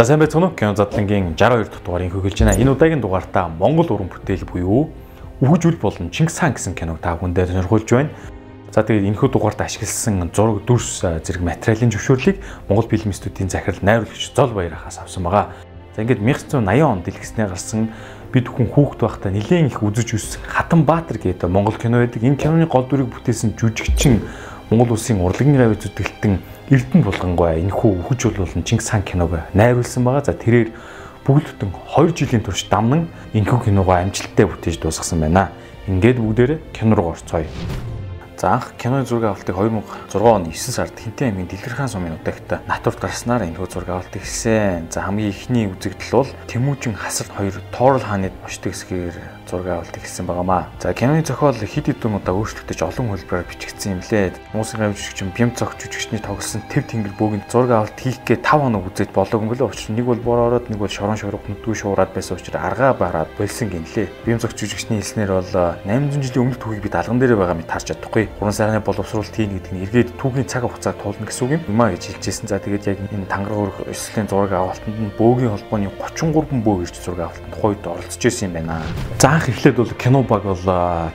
За сайн байцгаана уу? Кино задлангийн 62 дахь дугаарыг хөглөж байна. Энэ удаагийн дугаартаа Монгол уран бүтээл буюу Үхэж үл болон Чингис хаан гэсэн киног та бүхэндээ сонирхуулж байна. За тэгээд энэхүү дугаарт ашигласан зураг дүрс зэрэг материалын зөвшөөрлийг Монгол фильм студийн захирал найруулагч Зол Баярахаас авсан байгаа. За ингээд 1980 онд дэлгэснээр гарсан бид хүн хүүхэд байхдаа нэлээд их үзэж өссөн Хатан Баатар гэдэг Монгол кино байдаг. Энэ киноны гол дүрийг бүтээсэн жүжигчин Монгол улсын урлагийн авиа зүтгэлтэн Эрдэнэ булгангой энэхүү үхэж болон Чингис хаан киног найруулсан байгаа. За тэрээр бүгд бүтэн 2 жилийн турш дамнан энэхүү киногоо амжилттай бүтээж дуусгасан байна. Ингээд бүгдээрээ кино руу орцгоё. За анх киноны зураг авалтыг 2006 оны 9 сард Хинтэн аймгийн Дэлгэрхан сумын удаагт натурт гарснаар энэ зураг авалтыг хийсэн. За хамгийн ихний үзэгдэл бол Тэмүүжин Хасар хоёр Тоорол хааны очдог хэсгээр зураг авалтыг хийсэн байнамаа. За киноны зохиол хэд хэдэн удаа өөрчлөгдөж олон хөлбраар бичигдсэн юм лээ. Муусын жүжигчин Бям цог жүжигчний тоглосон Тэв Тэнгэр бөөгийн зураг авалт хийх гээ 5 хоног үзэж болоогүй. Учир нь нэг бол бор ороод нэг бол шорон шорог нүдгүй шуураад байсан учраас аргаа бараад болсон гинлээ. Бям цог жүжигчний хэлснээр бол 800 жилийн өмнөх түүхийг бид алган дээр байгаа мэт харж чадахгүй. Гурван сайхны боловсруулалт хийн гэдэг нь эргээд түүхийн цаг хугацаа туулна гэсэн үг юм. Юмаа гэж хэлжсэн. За тэгээд яг энэ тангараг өрх өслийн зураг авалтанд нь бөөгийн холбооны 33 бөө ирж зураг авалтанд тухайд оролцож исэн юм байна. За анх эхлээд бол кино баг бол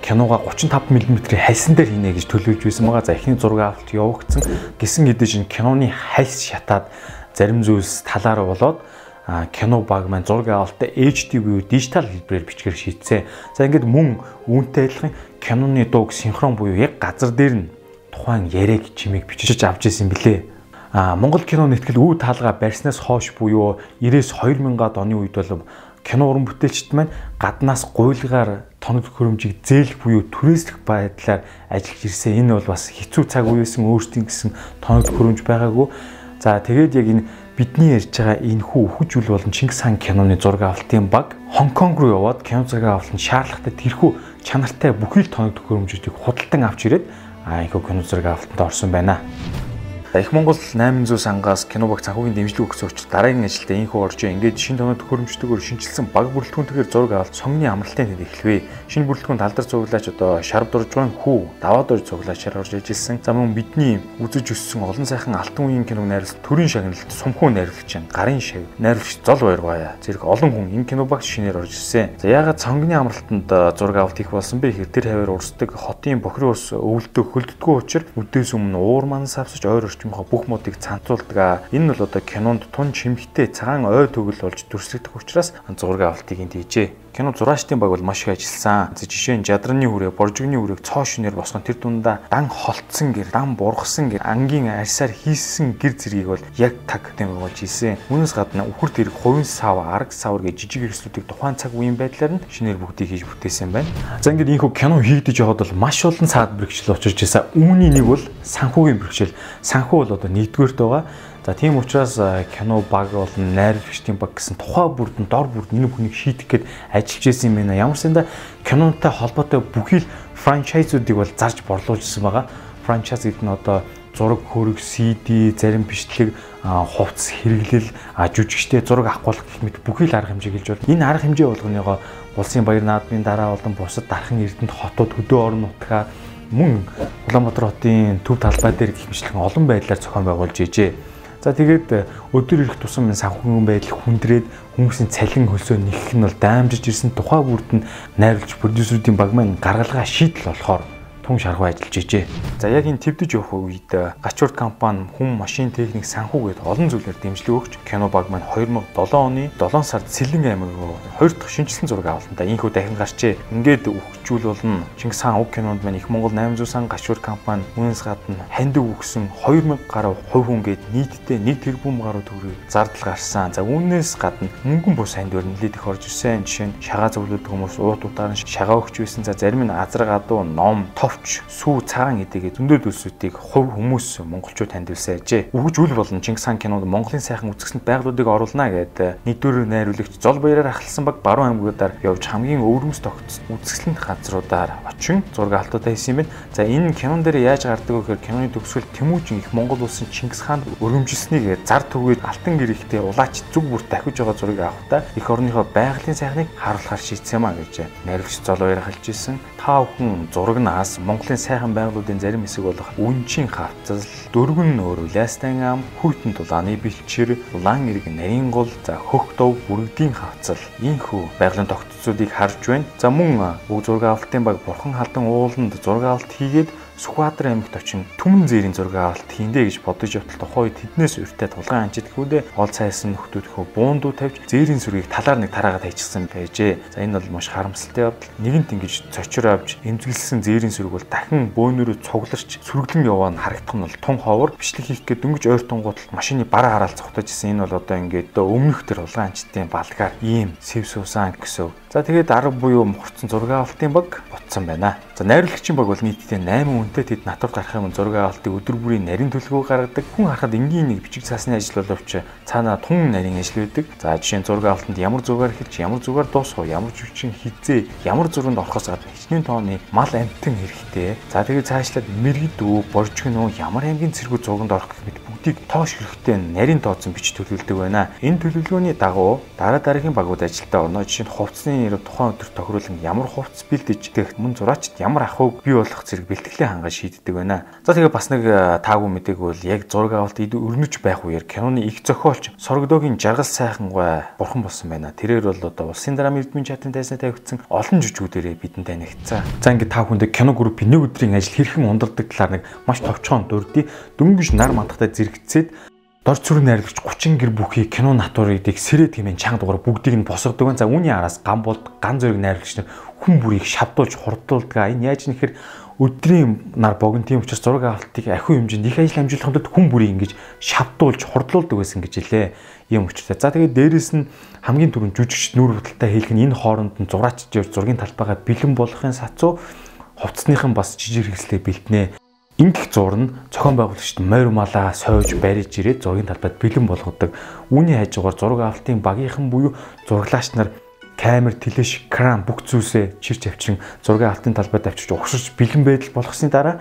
кинога 35 мм-ийн хальсан дээр хийнэ гэж төлөвлөж байсан байгаа. За эхний зураг авалт явагдсан. Гисэн хэдэж энэ киноны хальс шатаад зарим зүйлс талаар болоод кино баг маань зураг авалтаа HD буюу дижитал хэлбэрээр бичгээр шийдсэн. За ингээд мөн үүнтэй адилхан киноны дууг синхрон буюу яг газар дээр нь тухайн яриаг чимийг бичиж авч ирсэн билээ. А Монгол кино нэтгэл үе таалга барьснаас хойш буюу 90-с 2000-ад оны үед бол кино уран бүтээлчд маань гаднаас гуйлгаар тоног хөрөмжийг зээлх буюу түрээслэх байдлаар ажиллаж ирсэн. Энэ бол бас хэцүү цаг үе байсан өөрсдийн гэсэн тоног хөрөмж байгаагүй. За тэгээд яг энэ бидний ярьж байгаа энэ хүү үхэж үл болон Чингис хаан киноны зураг авалтын баг Хонконг руу яваад кино зураг авалт нь шаардлагатай тэрхүү чанартай бүхий л тоног хөрөмжүүдийг худалдан авч ирээд аа энэ кино зураг авалтанд орсон байна. Их Монгол 800 сангаас кино баг санхүүгийн дэмжлэг өгсөн учраас дараагийн ажилдаа инхүү орж ингээд шин тоног төхөөрөмжтэйгээр шинжилсэн баг бүрэлдэхүүнтэйгээр зураг авалт цомны амралтын тэнд эхлэвэ. Шинэ бүрэлдэхүүн талдар цуглаач одоо шарв дуржван хүү даваад орж цуглаачаар орж ижилсэн. За мөн бидний үзэж өссөн олон сайхан алтан үеийн киног найруулсан төрийн шагналт сумхүү найруулагч гарын шав найруулагч зол баяр бая. Зэрэг олон хүн энэ кино багт шинээр орж ирсэн. За яагаад цонгны амралтанд зураг авалт хийх болсон бэ гэхээр тэр хавар урсдаг хотын бохир ус өвөлдөө хөлддгөө учир үдээс өмнө уур манс авсаж ойр орчим орчмынхоо бүх модыг цанцуулдаг. Энэ нь бол одоо кинонд тун чимхтэй цагаан ой төгөл болж дүрслэгдэх учраас зураг авалтыг энд хийжээ. Кино зураачдын баг бол маш их ажилласан. Жишээ нь жадраны хүрээ, боржигны хүрээ цоо шинээр босгон тэр дундаа дан холтсон гэр, дан бургасан гэр, ангийн арьсаар хийсэн гэр зэргийг бол яг таг тийм болж ийсэн. Үүнээс гадна үхэр тэрэг хувийн сав, арга савар гэж жижиг хэрэгслүүдийг тухайн цаг үеийн байдлаар нь шинээр бүгдийг хийж бүтээсэн байна. За ингээд ийхүү кино хийгдэж яваад бол маш олон цаад бэрхшээл учирч байсан. Үүний нэг бол санхүүгийн бэрхшээл. Санхүү бол одоо нэгдүгээрт байгаа. За тийм учраас кино баг болон найруулагчдын баг гэсэн тухай бүрдэн дор бүрд энэ хүнийг шийдэх гээд ажиллаж исэн юм байна. Ямар санда кинонтой холбоотой бүхий л франчайзуудыг бол зарж борлуулжсэн байгаа. Франчайз гэдэг нь одоо зураг хөрөг, CD, зарим бичлэг, хувцс хэрэглэл, жүжигчтэй зураг авахлах гэх мэт бүхий л арга хэмжээ гэлж бол энэ арга хэмжээ болгоныгоо улсын баяр наадмын дараа болон бусад дархан эрдэнэт хотууд хөдөө орон нутгаа мөн Улаанбаатар хотын төв талбай дээр гэх мэтлэн олон байдлаар зохион байгуулж ижээ. За тэгээд э, өдөр ирэх тусам санхүүгийн байдал хүндрээд хүмүүсийн цалин хөлсөө нэгэх нь бол даймжиж ирсэн тухай бүрд нь найруулагч продюсеруудын баг маань гаргалгаа шийдэл болохоор тун шаргуу ажиллаж ижээ. За яг энэ твдэж явах үед Гачуурд компани хүм машин техник санхүү гээд олон зүйлээр дэмжлэг өгч кино баг маань 2007 оны 7 сард Сэлэн аймаг хоёр дахь шинжилсэн зураг авалт та инхүү дахин гарчээ. Ингээд өгчүүл болно. Чингис хаан уг кинонд маань их Монгол 800 сан Гачуурд компани үүнээс гадна хандив өгсөн 2000 гаруй хувь хүн гээд нийтдээ 1 тэрбум гаруй төгрөг зардал гарсан. За үүнээс гадна мөнгөн бус хандив нэлээд их орж ирсэн. Жишээ нь шагаа зөвлөдөг хүмүүс уут утаар нь шагаа өгч байсан. За зарим нь азар гадуу ном, тоф товч, сүү, цагаан эдэгээ зөндөө дүрсүүдийг хувь хүмүүс монголчууд таньдуулсан ажээ. Үгж үл болон Чингис хаан кинонд Монголын сайхан үзэсгэлэнт байгууллагыг оруулна гэдэг нийтдүгээр найруулагч Зол баяраар ахалсан баг баруун аймагуудаар явж хамгийн өвөрмөс тогтсон үзэсгэлэнт газруудаар очин зураг алтуудаа хийсэн юм. За энэ кинон дээр яаж гардаг вэ гэхээр киноны төгсгөл Тэмүүжин их Монгол улсын Чингис хаанд өргөмжилснийг зар түгээд алтан гэрэгтэй улаач зүг бүр дахиж байгаа зургийг авахдаа их орныхоо байгалийн сайхныг харуулахар шийдсэн маа гэж найруулагч Зол баяр ахалж ирсэн. Та бүхэн зурагнаас Монголын сайхан байгууллагын зарим хэсэг болох Үнчин хавцал, Дөргөн нөөр, Лястан ам, Хүйтэн тулааны бэлчээр, Улаан ирэг, Нарийн гол, за Хөх дов, Бүрэгдийн хавцал ийхүү байгалийн тогтцоодыг харж байна. За мөн бүх зураг авалтын баг Бурхан халдан ууланд зураг авалт хийгээд Сүхбаатар аймагт очин түмэн зээрийн зураг авалт хийндэ гэж бодож явтал тухай тэднээс урьдтай тулгаан анчидгүүдээ ол цайсан нөхдүүдхөө буундуу тавьж зээрийн сүргийг талаар нэг тараагаад хайчихсан байжээ. За энэ бол маш харамсалтай явдал. Нэгэнт ингэж цочор авч эмзэглсэн зээрийн сүрэг бол дахин бөөнөрөө цугларч сүргэлэн яваа нь харагдах нь бол тун ховор бичлэг хийх гээд дөнгөж ойр тунгуудал машины бараа хараал цогтож исэн энэ бол одоо ингээд өмнөх төр тулгаан анчдын балгаар ийм сэв суусан гэсэн. За тэгээд арга буюу мухарцсан зураг авалтын баг ботсон байна. За найруулагчийн баг бол нийтдээ 8 үнэтэй тэд натур гарах юм зураг авалтыг өдөр бүрийн нарийн төлөвөө гаргадаг. Хүн харахад энгийн нэг бичиг цаасны ажил боловч цаанаа тун нарийн ажил байдаг. За жишээ нь зураг авалтанд ямар зургаар хэлж, ямар зургаар дуусах, ямар жүжигчин хизээ, ямар зурганд орохоос гадна хичнээн тооны мал амтан хэрэгтэй. За тэгээд цаашлаад мэрэгд өв, боржгнөө, ямар аймгийн цэргүүд зурганд орох гэх мэт бүгдийг тоош хэрэгтэй нарийн тооцсон бич төлөвлөдөг байна. Энэ төлөвлөгөөний дагуу дараа дараагийн багууд ажилдаа орно. Жишээ нь хувцсны нэр тухайн өдөр тохируулан ямар хувцс бэлдэж дэх мөн зураачд ямар ахуйг бий болгох зэрэг бэлтгэлээ хангаж шийддэг байна. За тэгээ бас нэг таагүй мэдээг бол яг зураг авалт өрнөж байх үеэр киноны их зохиолч Сорогдогийн жаргал сайхан гой бурхан болсон байна. Тэрээр бол одоо улсын драм эрдмийн чатын тайснаа тавигдсан олон жүжигүүдэрээ бидэнд танигдсан. За ингээд та хүндээ кино группийн нэг өдрийн ажил хэрхэн ундардаг талаар нэг маш товчхон дурдъя. Дөнгөж нар мандахтай зэрэгцээд дор зүрх найрлагч 30 гэр бүхий кино натурыг сэрээ тэмээн чанга дугаар бүгдийг нь босгодог. За үүний араас ган болд ган зөриг найрлагч нар хүн бүрийг шавдуулж хурдуулдаг. Энэ яаж нэхэр өдрийн нар богино тийм учраас зураг авалтыг ахиу хэмжээнд их ажил амжуулахад хүн бүрийг ингэж шавдуулж хурдлуулдаг байсан гэж хэлээ. Ийм учраас. За тэгээд дээрэс нь хамгийн түрүүнд жүжигч нүүр худалтай хийх нь энэ хооронд нь зураач зургийн талбайгаа бэлэн болгохын сацуу хувцсныхан бас жижиг хэрэгслээ бэлтнэ. Ингэх зур нь зохион байгуулагчид морь малаа сойж барьж ирээд зургийн талбайд бэлэн болгодог. Үүний хажуугаар зураг авалтын багийнхан буюу зураглаач нар камер, телеш, кран бүх зүйлсээ чирч авчин зургийн алтын талбайд авчирч угшиж бэлэн байдал болгосны дараа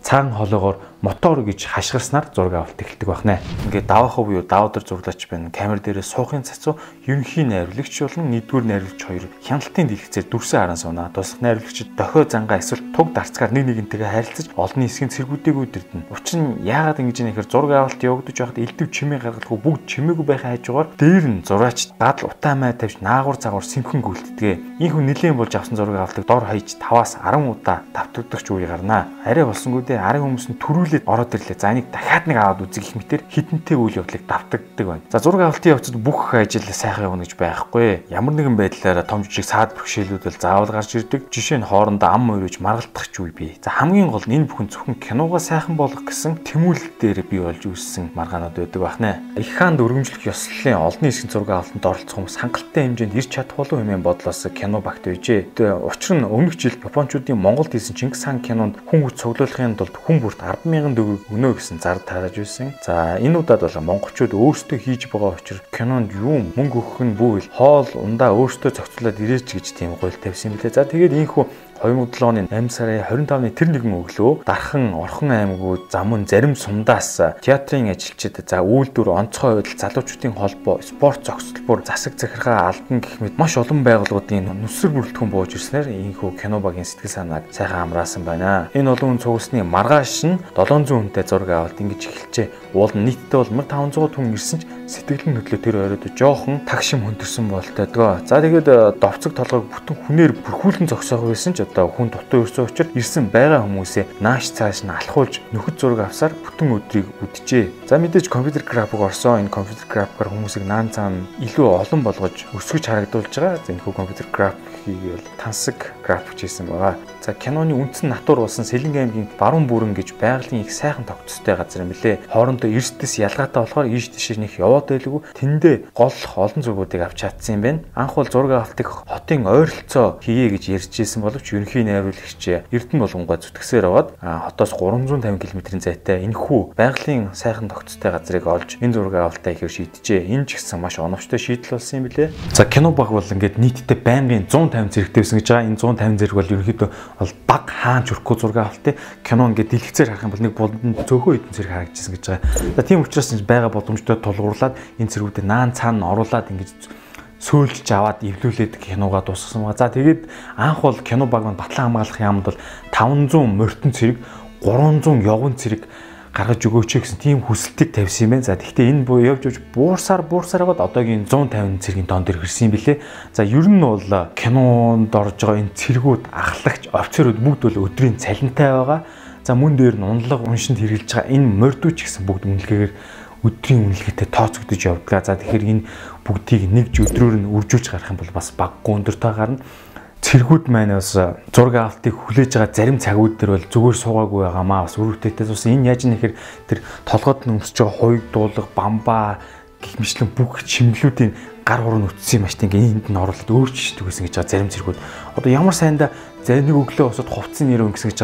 цагаан хоолоогоор мотор гэж хашгирснаар зураг авалт эхэлдэг байна. Ингээд даваахав буюу давадар зурлаач байна. Камер дээрээ суухын цацуу ерөнхий найруулагч болон нэгдүгээр найруулагч хоёр хяналтын дэлгэцээр дүрсэн харан сууна. Туслах найруулагчид дохио зангаа эсвэл туг дарцгаар нэг нэгнтэйгээ харилцаж олонний хэсгийн цэргүүдийг үдирдэнэ. Учир нь яагаад ингэж нэхэр зураг авалт явагдаж байхад элдв чимээ гаргалгүй бүгд чимээгүй байхаа хажуугаар дээр нь зураач дадал утаа май тавьж наагур загвар сэмхэн гүйлтдэг. Ийхүү нэлээд болж авсан зураг авалтыг дор хаяж 5-аас 10 удаа давтагдах үе гарнаа. Арай болсонгүй дээ арын хүмүүс нь төрүүл хүлээд ороод ирлээ. За энийг дахиад нэг аваад үзэх их мэтэр хитэнтэй үйл явдлыг давтагддаг байна. За зураг авалтын явцад бүх ажил сайхан явна гэж байхгүй. Ямар нэгэн байдлаар том жижиг саад бэрхшээлүүд бол заавал гарч ирдэг. Жишээ нь хоорондоо ам уурж маргалдах ч үе бий. За хамгийн гол нь энэ бүхэн зөвхөн киногаа сайхан болгох гэсэн тэмүүлэл дээр бий болж үүссэн маргаанууд байдаг байна. Их хаанд өргөмжлөх ёслолын олонний хэсгийн зураг авалтанд оролцох хүмүүс хангалттай хэмжээнд ирч чадах болов хэмээн бодлоос кино багт байжээ. Тэгээ учир нь өмнөх жил Япончуудын Монголд хийсэн Чингис хаан кинонд хүн хүч цуглуулахын тулд хүн бүрт 100000 мянган төгрөг өгнө гэсэн зар тааж байсан. За энэ удаад бол монголчууд өөрсдөө хийж байгаа учраас кинонд юу мөнгө өгөх нь бүвэл хоол ундаа өөрсдөө зохицуулаад ирээч гэж тийм гуйл тавьсан юм билээ. За тэгээд ийхүү 2007 оны 8 сарын 25-ны тэр нэгэн өглөө Дархан, Орхон аймагуд замун зарим сумдаас театрын ажилчид за үйлдвэр онцгой байдал залуучуудын холбоо, спорт зохицолбор, засаг захиргаа алдан гэх мэт маш олон байгууллагуудын нүсэр бүрэлдэхүүн бууж ирснээр ийхүү кино багийн сэтгэл санааг сайхан амраасан байна. Энэ олон хүн цугсны маргааш нь 700 хүнтэй зураг авалт ингэж эхэлжээ. Уул нь нийтдээ бол 1500 хүн ирсэн ч сэтгэл нь хөдлөө тэр оройд жоохон тагшим хөндөрсөн болтой дгөө. За тэгээд довцог толгойг бүтэн хүнээр бүрхүүлэн зогсоох байсан ч одоо хүн дутуу өрсөн учраас ирсэн байгаа хүмүүсээ нааш цааш нь алхуулж нөхөд зураг авсаар бүтэн өдрийг үджээ. За мэдээж компьютер график орсон энэ компьютер графикаар хүмүүсийг наан цаана илүү олон болгож өсгөж харагдуулж байгаа. За энэ хүү компьютер графикийг бол тансаг график хийсэн байгаа. За киноны үндсэн натур болсон Сэлэнг аймгийн баруун бүрэн гэж байгалийн их сайхан тогтцтой газар юм лээ. Хоорондоо эрсдэс ялгаатай болохоор ийш тийш нэх яваад байлгүй. Тэндээ гол олон зургуудыг авч чадсан юм байна. Анх бол зураг авалтыг хотын ойролцоо хийе гэж ярьжсэн боловч ерөнхий найруулагч Эрдэнэ болгонгой зүтгсээр аваад хотоос 350 км-ийн зайтай энэхүү байгалийн сайхан тогтцтой газрыг олж энэ зураг авалтаа ихээр шийдэжээ. Энэ ч гэсэн маш оновчтой шийдэл болсон юм билээ. За кино баг бол ингээд нийтдээ байнгын 150 зэрэгтэй байсан гэж байгаа. Энэ 150 зэрэг бол ерөнхийдөө бол баг хаан чүрхгүй зураг авалтыг кино ингээд дэлгэцээр харах юм бол нэг болонд цөөхөн хэдэн зэрэг харагдчихсан гэж байгаа. За тийм учраас байгаа боломжтой тулгуурлаад энэ зэргүүдэд наан цаана оруулаад ингэж сөөлж аваад эвлүүлээд киногаа дуусгасан ба. За тэгээд анх бол кино баг маань батлан хамгаалах яамд бол 500 морьтон цэрэг 300 явган цэрэг гаргаж өгөөч гэсэн тийм хүсэлтийг тавьсан юм байна. За тэгвэл энэ буу явж явж буурсаар буурсаар гоод одоогийн 150 цэргийн дээр ирсэн юм билэ. За ер нь бол кинонд орж байгаа энэ цэргүүд ахлагч офицерууд бүгд бол өдрийн цалинтай байгаа. За мөн дээр нь унлаг уншинд хэрэгжилж байгаа энэ мордууч гэсэн бүгд үнэлгээгээр өдрийн үнэлгээтэй тооцогдож явдаг. За тэгэхээр энэ бүгдийг нэг өдрөөр нь үржүүлж гарах юм бол бас баггүй өндөртэй гарна. Цэргүүд маань бас зураг авалтыг хүлээж байгаа зарим цагууд дээр бол зүгээр суугаагүй байгаамаа бас үр бүтээтэй бас энэ яаж нэхэр тэр толгойд нь өмсөж байгаа хуйг дуулга бамбаа гих мэтлэн бүх чимглүүдийн гар хурн үтсэн юм ааштай ингээ энд нь оруулаад өөрчилдөг гэсэн гэж байгаа зарим цэргүүд. Одоо ямар сайндаа зарим нэг өглөө босоод хувцсын нэр өнгөсөн гэж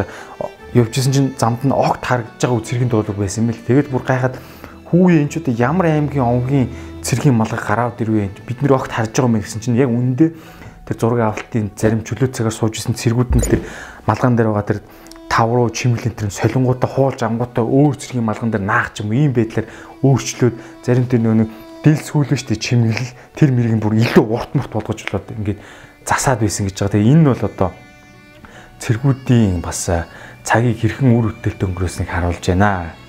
явжсэн чинь замд нь огт харагдаж байгаа цэргийн дуулга байсан юм л. Тэгээд бүр гайхаад хүүе энэ ч одоо ямар аймгийн овгийн цэргийн малгай гараад ирвэ бид нэр огт харж байгаа юм гэсэн чинь яг үндэ тэр зураг авалтын зарим чөлөө цагаар сууж исэн цэргүүд нь тэр малган дээр байгаа тэр тав руу чимэглэн тэр солонгуудаа хуулж ангуудаа өөр цэргийн малган дээр наах юм ийм байдлаар өөрчлөөд зарим тэр нэг дил сүүлэн штэ чимэглэл тэр мэрийг бүр илүү урт мурт болгож болоод ингээд засаад байсан гэж байгаа. Тэгээ энэ бол одоо цэргүүдийн бас цагийг хэрхэн үр бүтээлтэй өнгөрөөснийг харуулж байна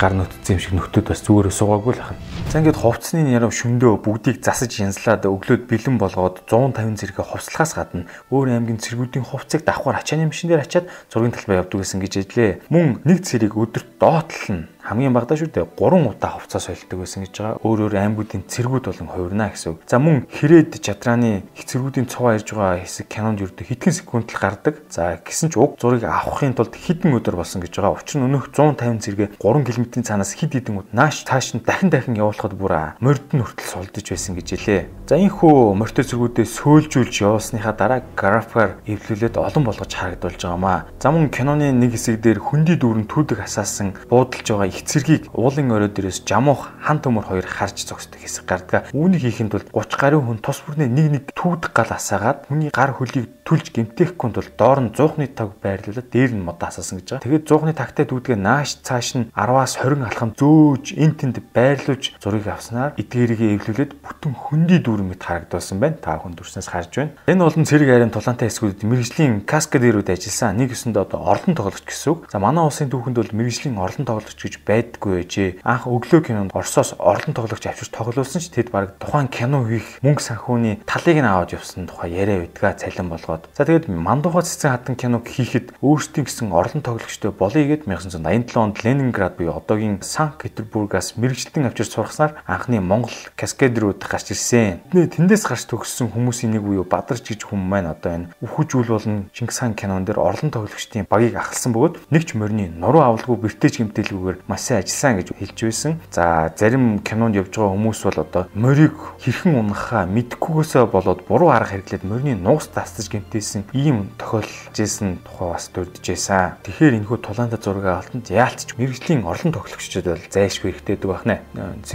гар нутцсан юм шиг нөтөд бас зүгээр суугаагүй л ахна. За ингээд хувцсны ярав шөндөө бүгдийг засаж янзлаад өглөөд бэлэн болгоод 150 зэрэгэ хувцлахаас гадна өөр аймгийн цэргүүдийн хувцсыг давхар ачааны машин дээр ачаад зургийн талбай явдаг гэсэн гэж хэллээ. Мөн нэг цэрэг өдөрт доотлол нь хамгийн багадаа шүү дээ 3 удаа хувцас солилдог байсан гэж байгаа. Өөр өөр аймагуудын цэргүүд болон хувирна гэсэн үг. За мөн хэрээд чадрааны их цэргүүдийн цуваа ирж байгаа хэсэг кинонд ердөө хэдхэн секунд л гардаг. За гэсэн ч уг зургийг авахын тулд хэдэн өдөр болсон гэж байгаа. Учир нь өнөөх 150 зэрэгэ 3 км-ийн цаанаас хэд хэдэн өд нааш тааш нь дахин дахин явуулахад бүр морд нь хүртэл солдож байсан гэж хэлээ. За энхүү мортой цэргүүдээ сөөлжүүлж явуулсныхаа дараа графикаар эвлүүлээд олон болгож харагдуулж байгаамаа. За мөн киноны нэг хэсэг дээр хөндөй дүүрэн түүдэг асаасан буудалж байгаа их цэргийг уулын орой дээрээс жамуух хан төмөр хоёр харж зогсдог хэсэг гардаг. Үүнийг хийхэд бол 30 гаруй хүн тус бүрнээ нэг нэг түүдэг гал асаагаад хүний гар хөлийг түлж гэмтээхгүй бол доор нь зуухны таг байрлуулад дээр нь мод асаасан гэж байгаа. Тэгээд зуухны тагтай дүүдгээ нааш цааш нь 10-аас 20 алхам зөөж эн тэнд байрлуулж зургийг авснаар эдгээрийгээ эвлүүлээд бүтэн хөндөй дүүрэн мэт харагдуулсан байна. Та хүн дүрснээс харж байна. Энэ болон цэрэг айрын тулаантай хэсгүүдэд мэрэгжлийн каскадерүүд ажилласан нэг өсөндөө одоо орлон тоглогч гэсэн. За манай улсын түүхэнд бол мэрэгжлийн орлон тоглогч гэж байдггүй ээжээ. Анх өглөө кинонд Оросоос орлон тоглогч авчирч тоглуулсан ч тэд баг тухайн кино хийх мөнгө санхүүний талыг нь аваад явсан тухай яриа байдгаа цалин болгоод. За тэгээд Мандухай цэцэн хатан киног хийхэд өөрсдийн гэсэн орлон тоглогчтой болъё гэд 1987 онд Ленинград буюу одоогийн Санкт Петербургаас мэрэгчлэн авчирч сурахсаар анхны Монгол каскадерууд гарч ирсэн. Тэндээс гарч төгссөн хүмүүсийн нэг буюу Бадарч гэж хүн маань одоо энэ Үхэж үл болон Чингис хаан кинон дээр орлон тоглогчдын багийг ахалсан бөгөөд нэг ч морины нуруу авалгүй бэртэж гэмтэлгүйгээр маш сайн ажилласан гэж хэлж байсан. За зарим кинонд явж байгаа хүмүүс бол одоо морийг хэрхэн унахаа мэдхгүйгээсээ болоод буруу арга хэрэглээд морины нуус тасцж гэмтээсэн ийм тохиолж исэн тухай бас дурджсэн. Тэгэхээр энэхүү тулаанда зураг алтанд яалтч мэрэгжлийн орлон тоглогчдод бол зайлшгүй хэрэгтэй байдаг байна.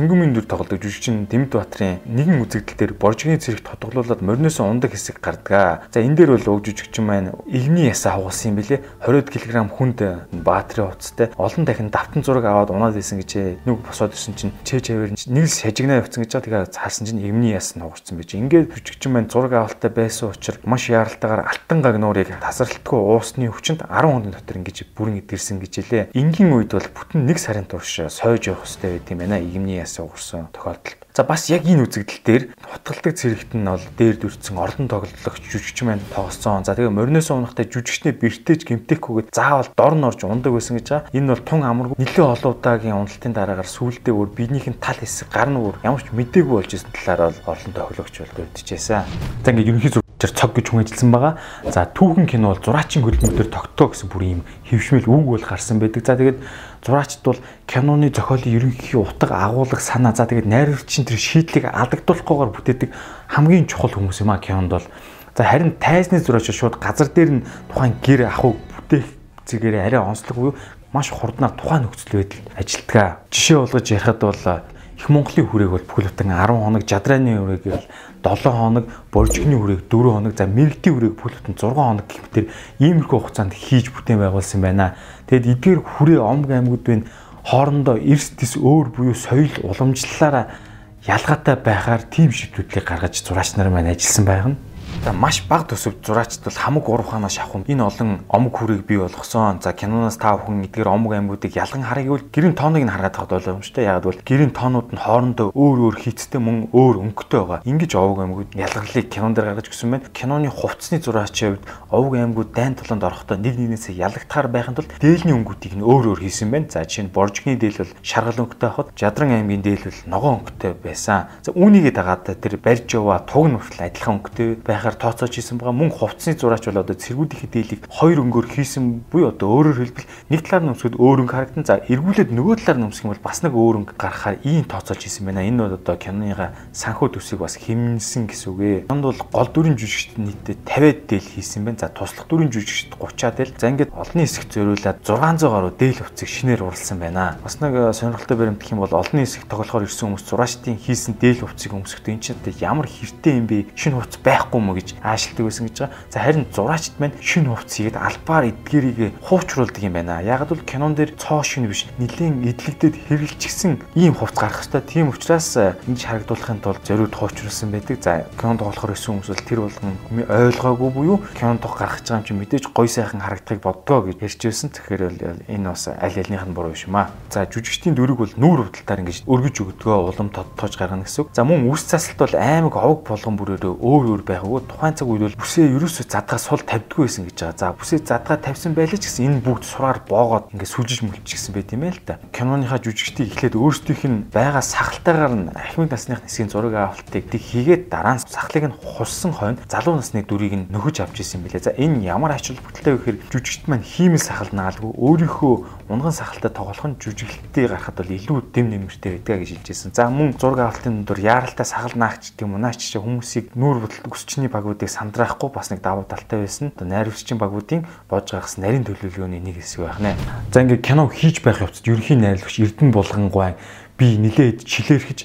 Цэнгүүмийн дүр тоглодог жүжигчин Дэмэд Баатарын нэгэн үзэгдэл дээр боржгийн цэрэг тодглуулаад мориноос ундаг хэсэг гардаг. За энэ дээр бол уг жүжигчин маань игний ясаа хугалсан юм билэ. 20 кг хүнд баатрийн хувцастай олон дахин давтан зураг аваад унаад исэн гэж нэг босоод ирсэн чинь чээ чавэр нэг л шажигнаа явцсан гэж байгаа. Тэгээ харсан чинь эмний яс нугарсан байж. Ингээд жүжигчин маань зураг авалттай байсан учраас маш яаралтайгаар алтан гаг нуурыг тасралтгүй уусны өвчнөд 10 хоногийн дотор ингэж бүрэн эдгэрсэн гэж хэлээ. Энгийн үед бол бүтэн нэг сарын турш сойж явах хэрэгтэй байт юм байна. Игэмний яс уурсан тохиолдолд. За бас яг энэ үзэгдэл дээр хутгалдаг цэрэгт нь бол дээр дүрцэн орлон тоглох жүжигч маань тоглосон. За тэгээ мориноос унахтай жүжигчнээ бэртэж гимтэхгүйгээд заавал дор норж ундаг байсан гэж байгаа. Энэ бол тун амаргүй нэлээд олон удаагийн уналтын дараагаар сүулдэ өөр биенийх нь тал хэсэг гар нь өөр ямар ч мэдээгүй болж исэн талаар бол орлон тоглогч бол дурдчихсан. За ингээд ерөнхий зурчаар цог гэж хүн ажилласан байгаа. За түүхэн кино бол зураачин хөлбөмбөдөр тогтоо гэсэн бүр ийм хөвшмөл үг бол гарсан байдаг. За тэгээд зураачд бол киноны зохиолын ерөнхий утга агуулга санаа за тэгээд найруулагчийн тэр шийдлийг алдагдуулахгүйгээр бүтээдэг хамгийн чухал хүмүүс юм а кинонд бол за харин тайзны зураач шууд газар дээр нь тухайн гэр ахуйг бүтээх зэгээр арай онцлог буюу маш хурднаар тухайн нөхцөл байдал ажилтгаа. Жишээ болгож ярихад бол их Монголын хүрээг бол бүхэл бүтэн 10 хоног, жадрааны хүрээг бол 7 хоног, боржигны хүрээг 4 хоног, за мэрэгтийн хүрээг бүхэл бүтэн 6 хоног гэх мэтэр иймэрхүү хугацаанд хийж бүтээн байгуулсан байна. Тэгэд эдгээр хүрээ омг аймагуд байна хоорондоо эрс тис өөр буюу соёл уламжлалаараа ялгаатай байхаар тийм шийдвэрлэлийг гаргаж зураач нар маань ажилласан байна. За маш бага төсөвт зураачд бол хамаг урав ханаа шахав. Энэ олон омог хүрийг бий болгосон. За киноноос та бүхэн эдгээр омог аймагуудыг ялган харъя гэвэл гэрийн тооныг нь хараад тахад боломжтой. Яг бол гэрийн тоонууд нь хоорондоо өөр өөр хийцтэй мөн өөр өнгөтэй байгаа. Ингиж овог аймагуд ялгалыг кинон дээр гаргаж өгсөн байна. Киноны хувцсны зураачийн хувьд овог аймагуд дайн толонд орохдоо нэг нэгнээсээ ялагтахаар байхын тулд дээлний өнгөтийг нь өөр өөр хийсэн байна. За жишээ нь боржгны дээл бол шаргал өнгөтэй хахад жадран аймгийн дээл бол ногоон өнгөтэй байсан. За үүнийгээ дагаад тэр барьж яваа туг нь хүртэл адилхан өнгөтэй байхаар тооцоож хийсэн байгаа. Мөн хувцсны зураач бол одоо цэргүүдийн дээлийг хоёр өнгөөр хийсэн буюу одоо өөрөөр хэлбэл нэг талаар нөмсгöd өөр өнгө харагдан за эргүүлээд нөгөө талаар нөмсөх юм бол бас нэг өөр өнгө гаргахаар ийм тооцоолж хийсэн байна. Энэ бол одоо киноныга санхүү төсвийг бас үг ээ. Энд бол гол дүрийн жүжигчд нийтдээ 50 дээл хийсэн байна. За туслах дүрийн жүжигчд 30 дээл. За ингээд олонний хэсэг зориулаад 600 гаруй дээл хувцсыг шинээр уралсан байна. Бас нэг э, сонирхолтой баримтгах юм бол олонний хэсэг тоглохоор ирсэн хүмүүс зураачдын хийсэн дээл хувцсыг өмсөхдөө эн чинь ямар хэрэгтэй юм бэ? Шинэ хувцс байхгүй мó гэж аашилдаг байсан гэж байгаа. За харин зураачд маань шинэ хувцс хийгээд албаар эдгэрийг хуучруулдаг юм байна. Яг л кинон дээр цоо шинэ биш нэлийн эдлэгдээд хэрэгжилчихсэн ийм хувцс гарах хэвээр. Тийм учраас э, ингэж харагдуулахын тулд зориуд хуучруулсан байдаг. За кинонд болохоор өссөн хүмүүс бол тэр болгон ойлгоогүй буюу кинонд гарах гэж байгаа юм чинь мэдээж гой сайхан харагдахыг боддгоо гэж ярьжсэн. Тэгэхээр бол энэ бас аль альнийх нь буруу биш юм аа. За жүжигчдийн дүрэг бол нүүр худалдаар ингэж өргөж өгдгөө улам тодтоож гаргана гэсэн үг. За мөн үс засалт бол аймаг овог болгон бүрээрээ өөр өөр байгаагүй тухайн цаг үед бол бүсээ ерөөсөө задгаа сул тавьдгүй байсан гэж байгаа. За бүсээ задгаа тавьсан байлаа ч гэсэн энэ бүгд сураар боогоод ингээд сүлжиж мүлчихсэн байт юм ээ л да. Киноныхаа жүжигчдийг эхлээд өөрсдийнх нь байгаа сахалтайгаар нь ахмад насных нисгийн зураг авалтыг тийг хийгээд дараа нь сахлыг нь хуссан хойно залуу насны дүрийг нь нөхөж авч ирсэн билээ. За энэ ямар ач холбогдолтой вэ гэхээр жүжигчд маань хиймэл сахал наалгүй өөрийнхөө унган сахалтай тоглох нь жүжиглэлтээ гарахад бол илүү дэм нэмэртэй байдаг гэж хэлжсэн. За мөн зураг авалтын дур яаралтай сахал наагч гэдэг юм уу наач хүмүүсийг нүүр бүтэл өсчний багуудыг сандрахгүй бас нэг давуу талтай байсан. Найруулагчийн багуудын боож гаргасан нарийн төлөвлөгөөний нэг хэсэг байх нэ. За ингээд кино хийж байх явцад ерөнхий найруулагч Эрдэнэ Булгангуй би нилээд чилэрхэж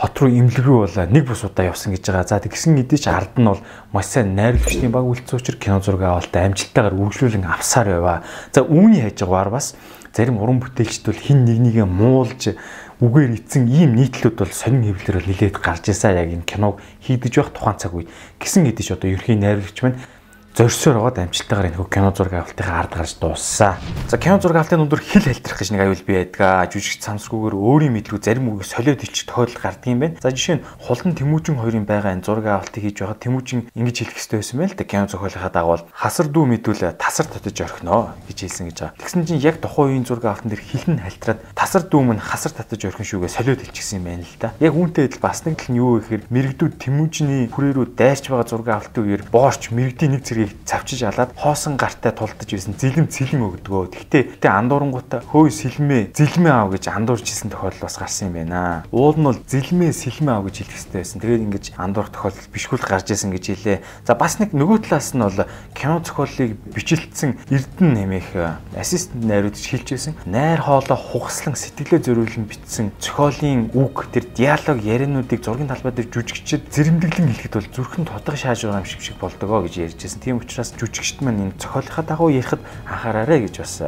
хот руу имлэг рүү бол нэг бус удаа явсан гэж байгаа. За тэгсэн хэдий ч ард нь бол маш сайн найруулагчдын баг үлдсэн учраас кино зураг авалтаа амжилттайгаар үргэлжлүүлэн авсаар байваа. За үүний хажуугаар бас зарим уран бүтээлчд бол хин нэг нэгэ муулж үгээр ицсэн ийм нийтлүүд бол сонин хэвлэлээр нилээд гарч ирсэн яг энэ киног хийдэж байх тухайн цаг үед. Гисэн хэдий ч одоо ерхий найруулагч маань зорьсоор байгаад амжилттайгаар энэ кино зураг авалтынхаа ард гарч дууссан. За кино зураг авалтын өндөр хил хэлтрэх гэж нэг аюул бий байдгаа. Жүжигч самсгүйгээр өөрийн мэдлэг зарим үгийг солиод илчих тохиолдол гардаг юм байна. За жишээ нь Хулдан Тэмүүжин хоёрын байгаа энэ зураг авалтыг хийж байгаа Тэмүүжин ингэж хэлэх хэрэгтэй байсан байл та кино зохиолынхаа дагавал хасар дүү мэдвэл тасар татаж орхино гэж хэлсэн гэж байгаа. Тэгсэн чинь яг тухайн үеийн зураг авалтан дээр хилэн хальтраад тасар дүү мань хасар татаж орхин шүүгээ солиод илчихсэн юм байна л да. Яг үүнтэй адил бас нэг тал нь юу гэхээр мэрэгдүүд Тэмүүжиний хүрээ рүү дайрч байгаа зураг авалтын үеэр боорч мэрэгдийн нэг зэрэг тэрийг завчиж алаад хоосон гартай тултаж байсан зэлэм цэлэн өгдөгөө. Гэхдээ гэтээ андуурангуудаа хөөе сэлмээ зэлмээ аав гэж андуурж исэн тохиолдол бас гарсан юм байна. Уул нь бол зэлмээ сэлмээ аав гэж хэлэх хэрэгтэй байсан. Тэгээд ингэж андуурах тохиолдол бишгүүл гарч исэн гэж хэлээ. За бас нэг нөгөө талаас нь бол кино зохиолыг бичлэлсэн Эрдэнэ нэмэх ассистент найруулагч хэлж байсан. Найр хоолой хугаслан сэтгэлээ зориулсан бичсэн зохиолын үг тэр диалог яриануудыг зургийн талбай дээр жүжигчд зэрэмдэглэн хэлэхэд бол зүрхэн тодго шааж байгаа юм шиг шиг болдгоо гэж ярьж байсан. Тийм учраас жүжигчд маань энэ зохиолынхаа дагуу ярихад анхаараарай гэж бас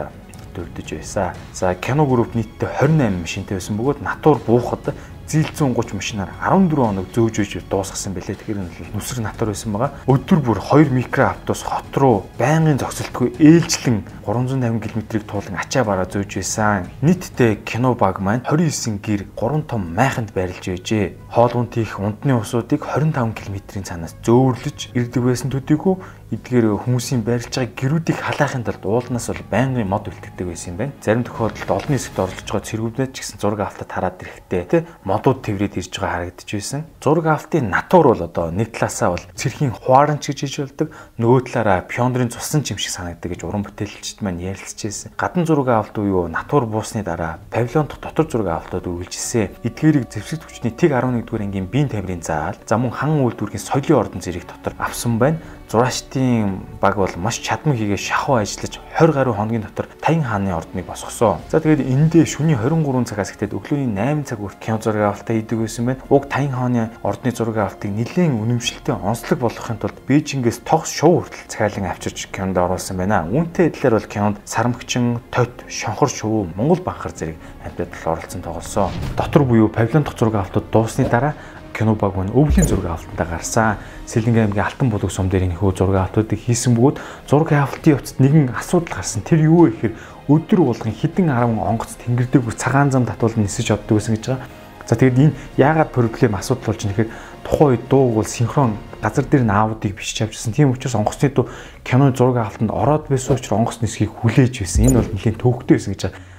дурдж байсан. За кино групп нийтдээ 28 машинтай байсан бөгөөд натур буухад зил 130 машинаар 14 хоног зөөжөж дуусгасан байлээ. Тэгэхээр энэ нүсэр натар байсан байгаа. Өдөр бүр 2 микроавтобус хот руу байнгын зогсолтгүй ээлжлэн 350 км-ийг туулан ачаа бараа зөөж байсан. Нийтдээ кино баг маань 29 гэр 3 том майханд байрлаж байжээ. Хоолунд их унтны усуудыг 25 км-ийн цаанаас зөөрлөж ирдэг байсан төдийгүй эдгээр хүмүүсийн барилж байгаа гэрүүдийг халаахын тулд уулнаас бол байнгын мод үлддэг байсан юм байна. Зарим тохиолдолд олон хэсэгт оролцож байгаа цэргүүднээ ч гэсэн зураг автад хараад ирэхдээ тэ модууд тэврээд ирж байгаа харагдаж байсан. Зураг автын натур бол одоо нэг талаасаа бол цэрхийн хуаранч гэж хэлж болдог, нөгөө талаараа пиондрын цусан ч юм шиг санагддаг гэж уран бүтээлчд маань ярилцж байсан. Гадна зураг авалт буюу натур буусны дараа павильон дотор зураг авалтад үргэлжилсэн. Эдгээрийг зэвсэг төвчний тэг 11 дугаар ангийн биеийн тамирын заал, за мөн хан үйлдвэрийн соёлын ордон зэрэг дотор авсан байна зураачдын баг бол маш чадмаг хийгээ шахуу ажиллаж 20 гаруй хоногийн дотор Таян хааны ордныг босгосон. За тэгээд эндээ шөнийн 23 цагаас ихтэй өглөөний 8 цаг хүртэл кино зураг авалтаа хийдэг байсан байна. Уг Таян хааны ордны зураг авалтыг нэлээд үнэмшилтэй онцлог болгохын тулд Бээжингээс тогс шоу хүртэл захиалан авчирч кинонд оруулсан байна. Үүнтэй адилаар бол кинонд сарамгчин, тот, шонхор шоу, Монгол банхар зэрэг амьтадал оролцсон тоглосон. Дотор буюу павильон дахь зураг авалтууд дуусны дараа кино баг маань өвлийн зураг авалтанд гарсан. Сэлэнгэ аймгийн Алтан булаг сум дээр энэ хөө зураг авалтуудыг хийсэн бөгөөд зураг авалтын явцад нэгэн асуудал гарсан. Тэр юу вэ гэхээр өдөр болгон хідэн 10 онгоц тэнгэрдэг бүр цагаан зам татвал нисэж оддог гэсэн гэж байгаа. За тэгээд энэ яагаад проблем асуудал болж нэхэр тухайн үед дууг бол синхрон газар дээр наавуудыг бичиж авчихсан. Тийм учраас онгоцны дуу киноны зураг авалтанд ороод байсан учраас онгоц нисхийг хүлээж байсан. Энэ бол нэлийн төвөгтэй байсан гэж байгаа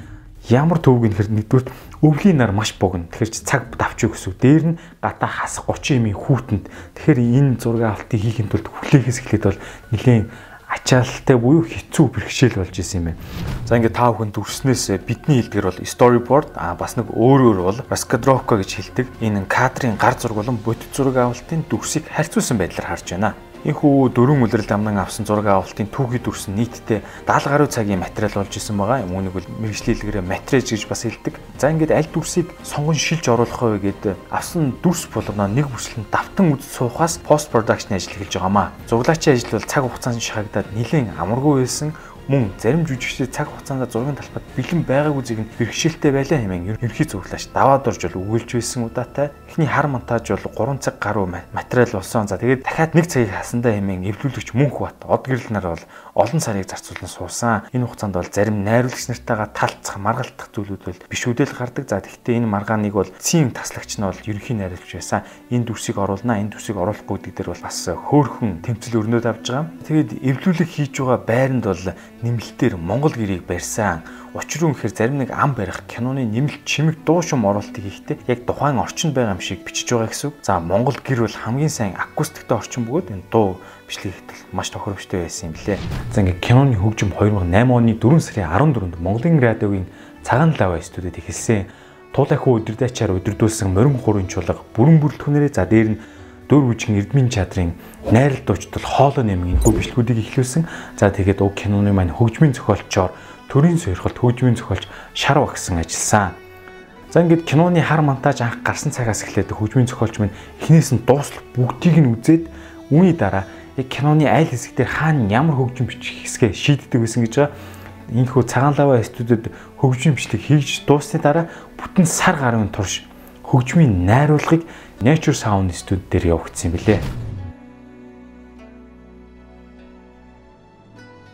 ямар төвөг нөхөр нэгдүгээр өвлийн нар маш богино. Тэгэхээр цаг давч юу гэсэн. Дээр нь гата хас 30 эмийн хүүтэнд. Тэгэхээр энэ зураг авалтыг хийхин тулд хүлээгээс эхлээд бол нэгэн ачаалттай буюу хэцүү бэрхшээл болж исэн юм байна. За ингээд та бүхэн дүрснээс бидний хэлдгэр бол storyboard а бас нэг өөрөөр бол раскадровка гэж хэлдэг. Энэ кадрын гар зураг болон бодит зураг авалтын дүрсийг харьцуулсан байдлаар харж байна. Энэхүү дөрвөн үлрэл амнан авсан зураг авалтын түүхий дүрс нь нийтдээ 70 гаруй цагийн материал болж исэн байгаа. Үүнийг бол мэрэгжлэлгээрээ матриж гэж бас хэлдэг. За ингээд аль дүрсийг сонгон шилж оруулах вэ гэдэг авсан дүрс болгоно нэг бүслэн давтан үз суухаас пост продакшн ажил эхэлж байгаамаа. Зуглаачийн ажил бол цаг хугацаанд шахагдаад нэлээд амаргүй байсан мөн зарим жүжигчдийн цаг хугацаанд зургийн талбайд бэлэн байгаагүй нь бэрхшээлтэй байлаа хэмээн ерөнхий зөвлөж даваад орж бол өгүүлж байсан удаатай. Эхний хар монтаж бол 3 цаг гаруй материал болсон. За тэгээд дахиад нэг цагийг хасандаа хэмээн эвлүүлэгч мөнх бат од гэрэл нар бол олон сарыг зарцуулан суусан. Энэ хугацаанд бол зарим найруулагч нартайгаа талцах, маргалтах зүйлүүд бол биш үдэл гардаг. За тэгэхдээ энэ маргааныг бол цийн таслагч нь бол ерөнхий найруулагч байсан. Энэ дүрсийг оруулнаа, энэ дүрсийг оруулахгүй гэдэг дээр бол бас хөөхөн тэмцэл өрнөд авж байгаа. Тэгээд эвлүүлэг хийж байгаа байранд бол нэмэлтээр Монгол гэрийг барьсан. Учир нь гэхээр зарим нэг ам барих киноны нэмэлт чимэг дуу шум оруулалтыг хийхдээ яг тухайн орчинд байгаа юм шиг бичиж байгаа гэсэн үг. За Монгол гэр бол хамгийн сайн акустиктэй орчин бөгөөд энэ дуу бичлэгийг маш тохиромжтой байсан юм лээ. За ингээ киноны хөгжим 2008 оны 4 сарын 14-нд Монголын радиогийн цагаан лава студид эхэлсэн. Туулайхуу өдөрдөөчаар өдөрдүүлсэн морин хурын чулга бүрэн бүрэлдэхүүнээрээ за дээр нь дөр бүжгийн эрдмийн чадрын найрал дуучдал хоолой нэмгийн хүү бичлэгүүдийг эхлүүлсэн. За тэгээд уг киноны маань хөгжмийн зохиолчоор төрийн сойрхолт хөгжмийн зохиолч Шар багсан ажилласан. За ингээд киноны хар монтаж анх гарсан цагаас эхлээд хөгжмийн зохиолч маань эхнээс нь дуусал бүгдийг нь үзээд үүний дараа яг киноны айл хэсэгтэр хаана ямар хөгжим бичих хэсгээ шийддэг байсан гэж байгаа. Иймэрхүү цагаан лава студид хөгжим бичлэг хийж дуусны дараа бүтэн сар гаруйн турш хөгжмийн найруулгыг Nature Sound студ дээр явагдсан юм билээ.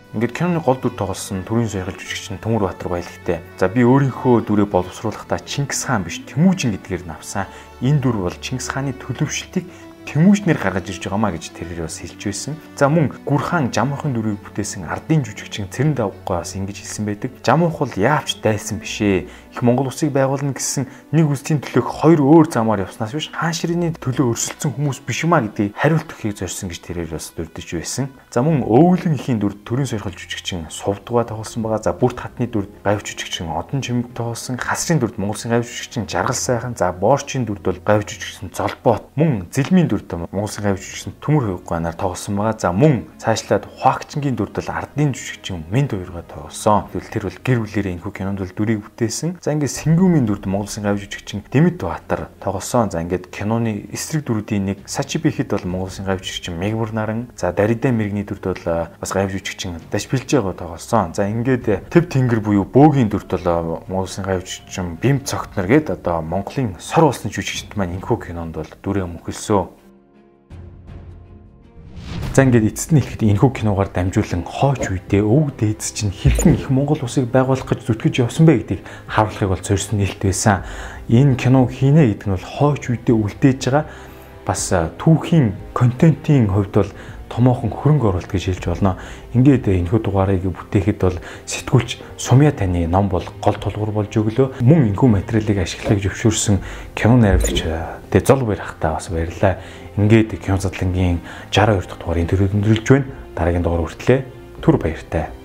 Ингээд киноны гол дүр тоглосон төрийн сойгол жүжигч нь Төмөр Баатар баялагтай. За би өөрийнхөө дүрээ боловсруулахдаа Чингис хаан биш Тэмүүжин гэдгээр нь авсан. Энэ дүр бол Чингис хааны төлөвшлтийг тэмүүжнэр гаргаж ирж байгаамаа гэж тэрээр бас хэлж байсан. За мөн Гүрхан Жамуухын дүрийг бүтээсэн ардын жүжигчин Цэрэн давгаа бас ингэж хэлсэн байдаг. Жамуух бол яавч дайсан бишээ. Их Монгол улсыг байгуулна гэсэн нэг үсгийн төлөөх хоёр өөр замаар явснаас биш хаан ширээний төлөө өрсөлдсөн хүмүүс биш юмаа гэдгийг хариулт өгөхийг зорьсон гэж тэрээр бас дурдж байсан. За мөн өвөлөн ихийн дүр төрийн сойрхол жүжигчин Сувдгаа тоглосон байгаа. За бүрт хатны дүр гавь жүжигчин Одон чимэг тоглосон. Хасрын дүрд Монголын гавь жүжигчин Жаргал сайхан. За боорчийн дүрд бол гавь жүжигчин Золбоот. Мөн зэлмийн дүрд Монголын гавь жүжигчин Төмөр хувьгаанаар тоглосон байгаа. За мөн цаашлаад Хуагчингийн дүрд бол ардын жүжигчин Минд хоёроо тоглосон. Тэгвэл тэр бол гэр бүлэрээ энэхүү кинонд бол дүрийг бүтээсэн. За ингээд Сингүүмийн дүрд Монголын гавь жүжигчин Дэмэд Баатар тоглосон. За ингээд киноны эсрэг дүрүүдийн нэг Сачи Бихэд бол Монголын гавь жүжигчин Мегбур наран. За Дарида мэрэгний дүрд бол бас гавь жүжигчин Дашбилжэго тоглосон. За ингээд Төв Тэнгэр буюу Бөөгийн дүрд бол Монголын гавь жүжигчин Бим Цогтнор гээд одоо Монголын сор улсны жүжигчд маань энэхүү кинонд бол дүрээ мөхөлсөө. За ингээд эцэст нь хэлэхэд энэхүү киногоор дамжуулан хооч үедээ өв дээдс чинь хэрхэн их Монгол улсыг байгуулах гэж зүтгэж явсан бэ гэдгийг харуулахыг бол зорьсон нээлт байсан. Энэ киног хийнэ гэдэг нь бол хооч үедээ үлдээж байгаа бас түүхийн контентын хувьд бол томоохон хөрөнгө оруулалт гэж хэлж болно. Ингээд энэхүү дугаарыг бүтээхэд бол сэтгүүлч Сумья таны ном бол гол тулгуур болж өглөө. Мөн энэхүү материалыг ашиглахыг зөвшөөрсөн кино найруулагч тэ зол баяр хахтаа бас баярлалаа. Ингээд кино задлангийн 62 дахь дугаар интервью өндөрлж байна. Дараагийн дугаар хүртлээ түр баяртай.